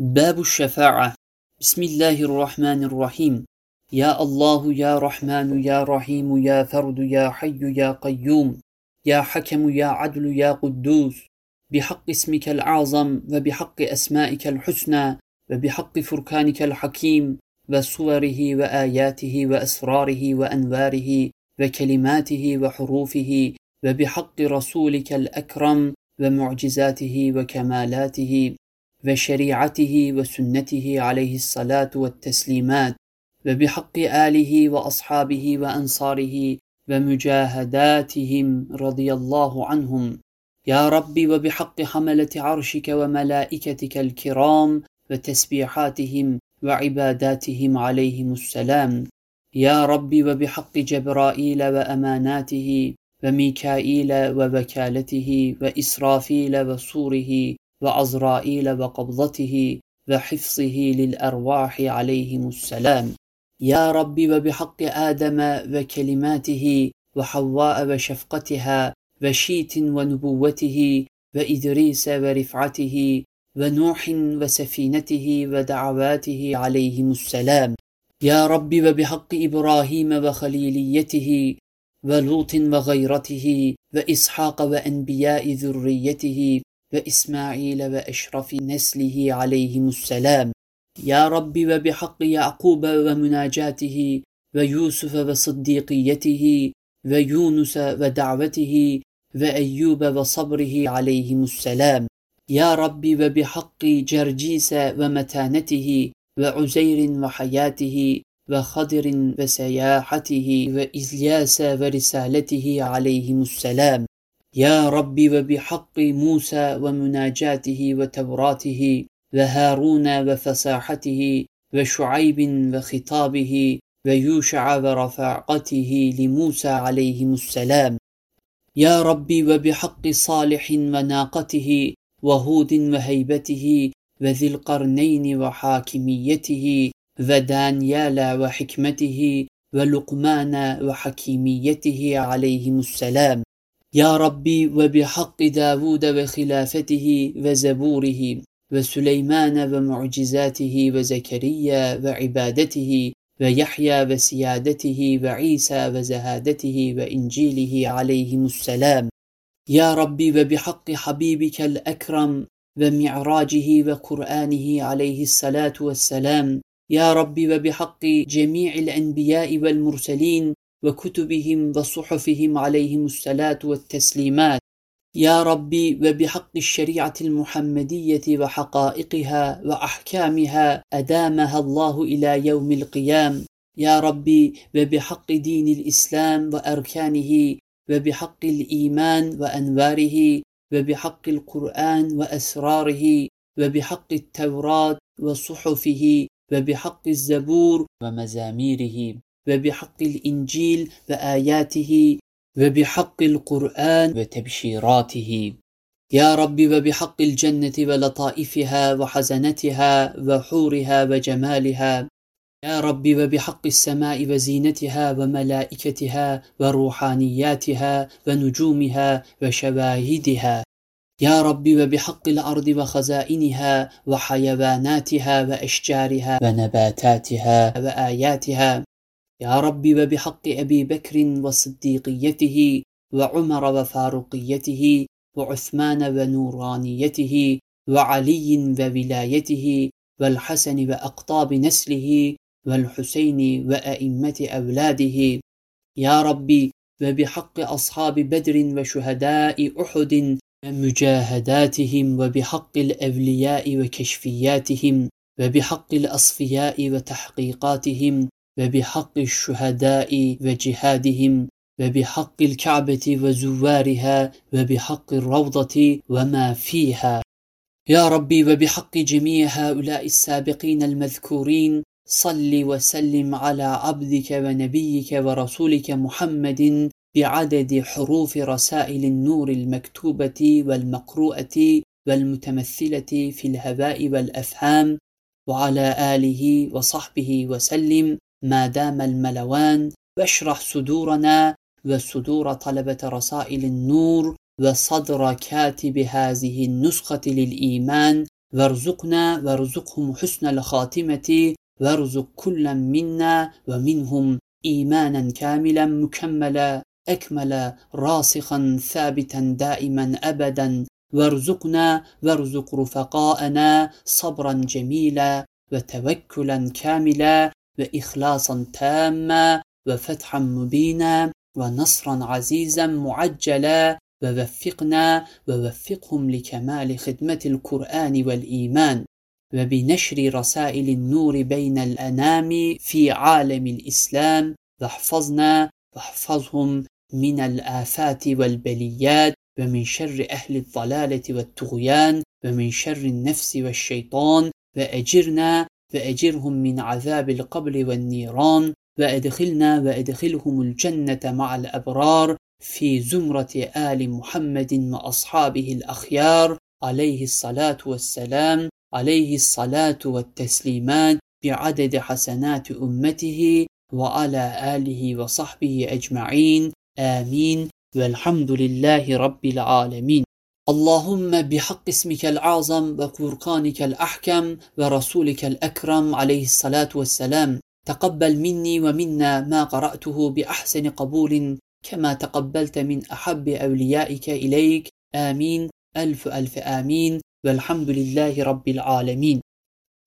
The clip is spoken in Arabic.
باب الشفاعة. بسم الله الرحمن الرحيم. يا الله يا رحمن يا رحيم يا فرد يا حي يا قيوم يا حكم يا عدل يا قدوس. بحق اسمك الأعظم وبحق أسمائك الحسنى وبحق فركانك الحكيم وصوره وآياته وأسراره وأنواره وكلماته وحروفه وبحق رسولك الأكرم ومعجزاته وكمالاته. وشريعته وسنته عليه الصلاة والتسليمات وبحق آله وأصحابه وأنصاره ومجاهداتهم رضي الله عنهم. يا رب وبحق حملة عرشك وملائكتك الكرام وتسبيحاتهم وعباداتهم عليهم السلام. يا رب وبحق جبرائيل وأماناته وميكائيل ووكالته وإسرافيل وصوره وعزرائيل وقبضته وحفظه للأرواح عليهم السلام. يا رب وبحق آدم وكلماته وحواء وشفقتها وشيت ونبوته وإدريس ورفعته ونوح وسفينته ودعواته عليهم السلام. يا رب وبحق إبراهيم وخليليته ولوط وغيرته وإسحاق وأنبياء ذريته وإسماعيل وأشرف نسله عليهم السلام. يا رب وبحق يعقوب ومناجاته ويوسف وصديقيته ويونس ودعوته وأيوب وصبره عليهم السلام. يا رب وبحق جرجيس ومتانته وعزير وحياته وخضر وسياحته وإلياس ورسالته عليهم السلام. يا رب وبحق موسى ومناجاته وتوراته وهارون وفصاحته وشعيب وخطابه ويوشع ورفاقته لموسى عليهم السلام. يا رب وبحق صالح وناقته وهود وهيبته وذي القرنين وحاكميته ودانيال وحكمته ولقمان وحكيميته عليهم السلام. يا ربي وبحق داود وخلافته وزبوره وسليمان ومعجزاته وزكريا وعبادته ويحيى وسيادته وعيسى وزهادته وإنجيله عليهم السلام يا ربي وبحق حبيبك الأكرم ومعراجه وقرآنه عليه الصلاة والسلام يا ربي وبحق جميع الأنبياء والمرسلين وكتبهم وصحفهم عليهم الصلاة والتسليمات. يا ربي وبحق الشريعة المحمدية وحقائقها وأحكامها أدامها الله إلى يوم القيام. يا ربي وبحق دين الإسلام وأركانه وبحق الإيمان وأنواره وبحق القرآن وأسراره وبحق التوراة وصحفه وبحق الزبور ومزاميره. وبحق الإنجيل وآياته وبحق القرآن وتبشيراته. يا رب وبحق الجنة ولطائفها وحزنتها وحورها وجمالها. يا رب وبحق السماء وزينتها وملائكتها وروحانياتها ونجومها وشواهدها. يا رب وبحق الأرض وخزائنها وحيواناتها وأشجارها ونباتاتها وآياتها. يا رب وبحق أبي بكر وصديقيته وعمر وفاروقيته وعثمان ونورانيته وعلي وولايته والحسن وأقطاب نسله والحسين وأئمة أولاده. يا ربي وبحق أصحاب بدر وشهداء أحد ومجاهداتهم وبحق الأولياء وكشفياتهم وبحق الأصفياء وتحقيقاتهم وبحق الشهداء وجهادهم وبحق الكعبة وزوارها وبحق الروضة وما فيها. يا ربي وبحق جميع هؤلاء السابقين المذكورين صل وسلم على عبدك ونبيك ورسولك محمد بعدد حروف رسائل النور المكتوبة والمقروءة والمتمثلة في الهواء والأفهام وعلى آله وصحبه وسلم ما دام الملوان واشرح صدورنا وصدور طلبة رسائل النور وصدر كاتب هذه النسخة للإيمان. وارزقنا وارزقهم حسن الخاتمة وارزق كلا منا ومنهم إيمانا كاملا مكملا أكمل راسخا ثابتا دائما أبدا. وارزقنا وارزق رفقاءنا صبرا جميلا وتوكلا كاملا. وإخلاصا تاما وفتحا مبينا ونصرا عزيزا معجلا ووفقنا ووفقهم لكمال خدمة القرآن والإيمان وبنشر رسائل النور بين الأنام في عالم الإسلام واحفظنا واحفظهم من الآفات والبليات ومن شر أهل الضلالة والطغيان ومن شر النفس والشيطان وأجرنا وأجرهم من عذاب القبر والنيران وأدخلنا وأدخلهم الجنة مع الأبرار في زمرة آل محمد وأصحابه الأخيار عليه الصلاة والسلام عليه الصلاة والتسليمات بعدد حسنات أمته وعلى آله وصحبه أجمعين آمين والحمد لله رب العالمين. اللهم بحق اسمك الأعظم وفرقانك الأحكم ورسولك الأكرم عليه الصلاة والسلام. تقبل مني ومنا ما قرأته بأحسن قبول كما تقبلت من أحب أوليائك إليك. آمين. ألف ألف آمين. والحمد لله رب العالمين.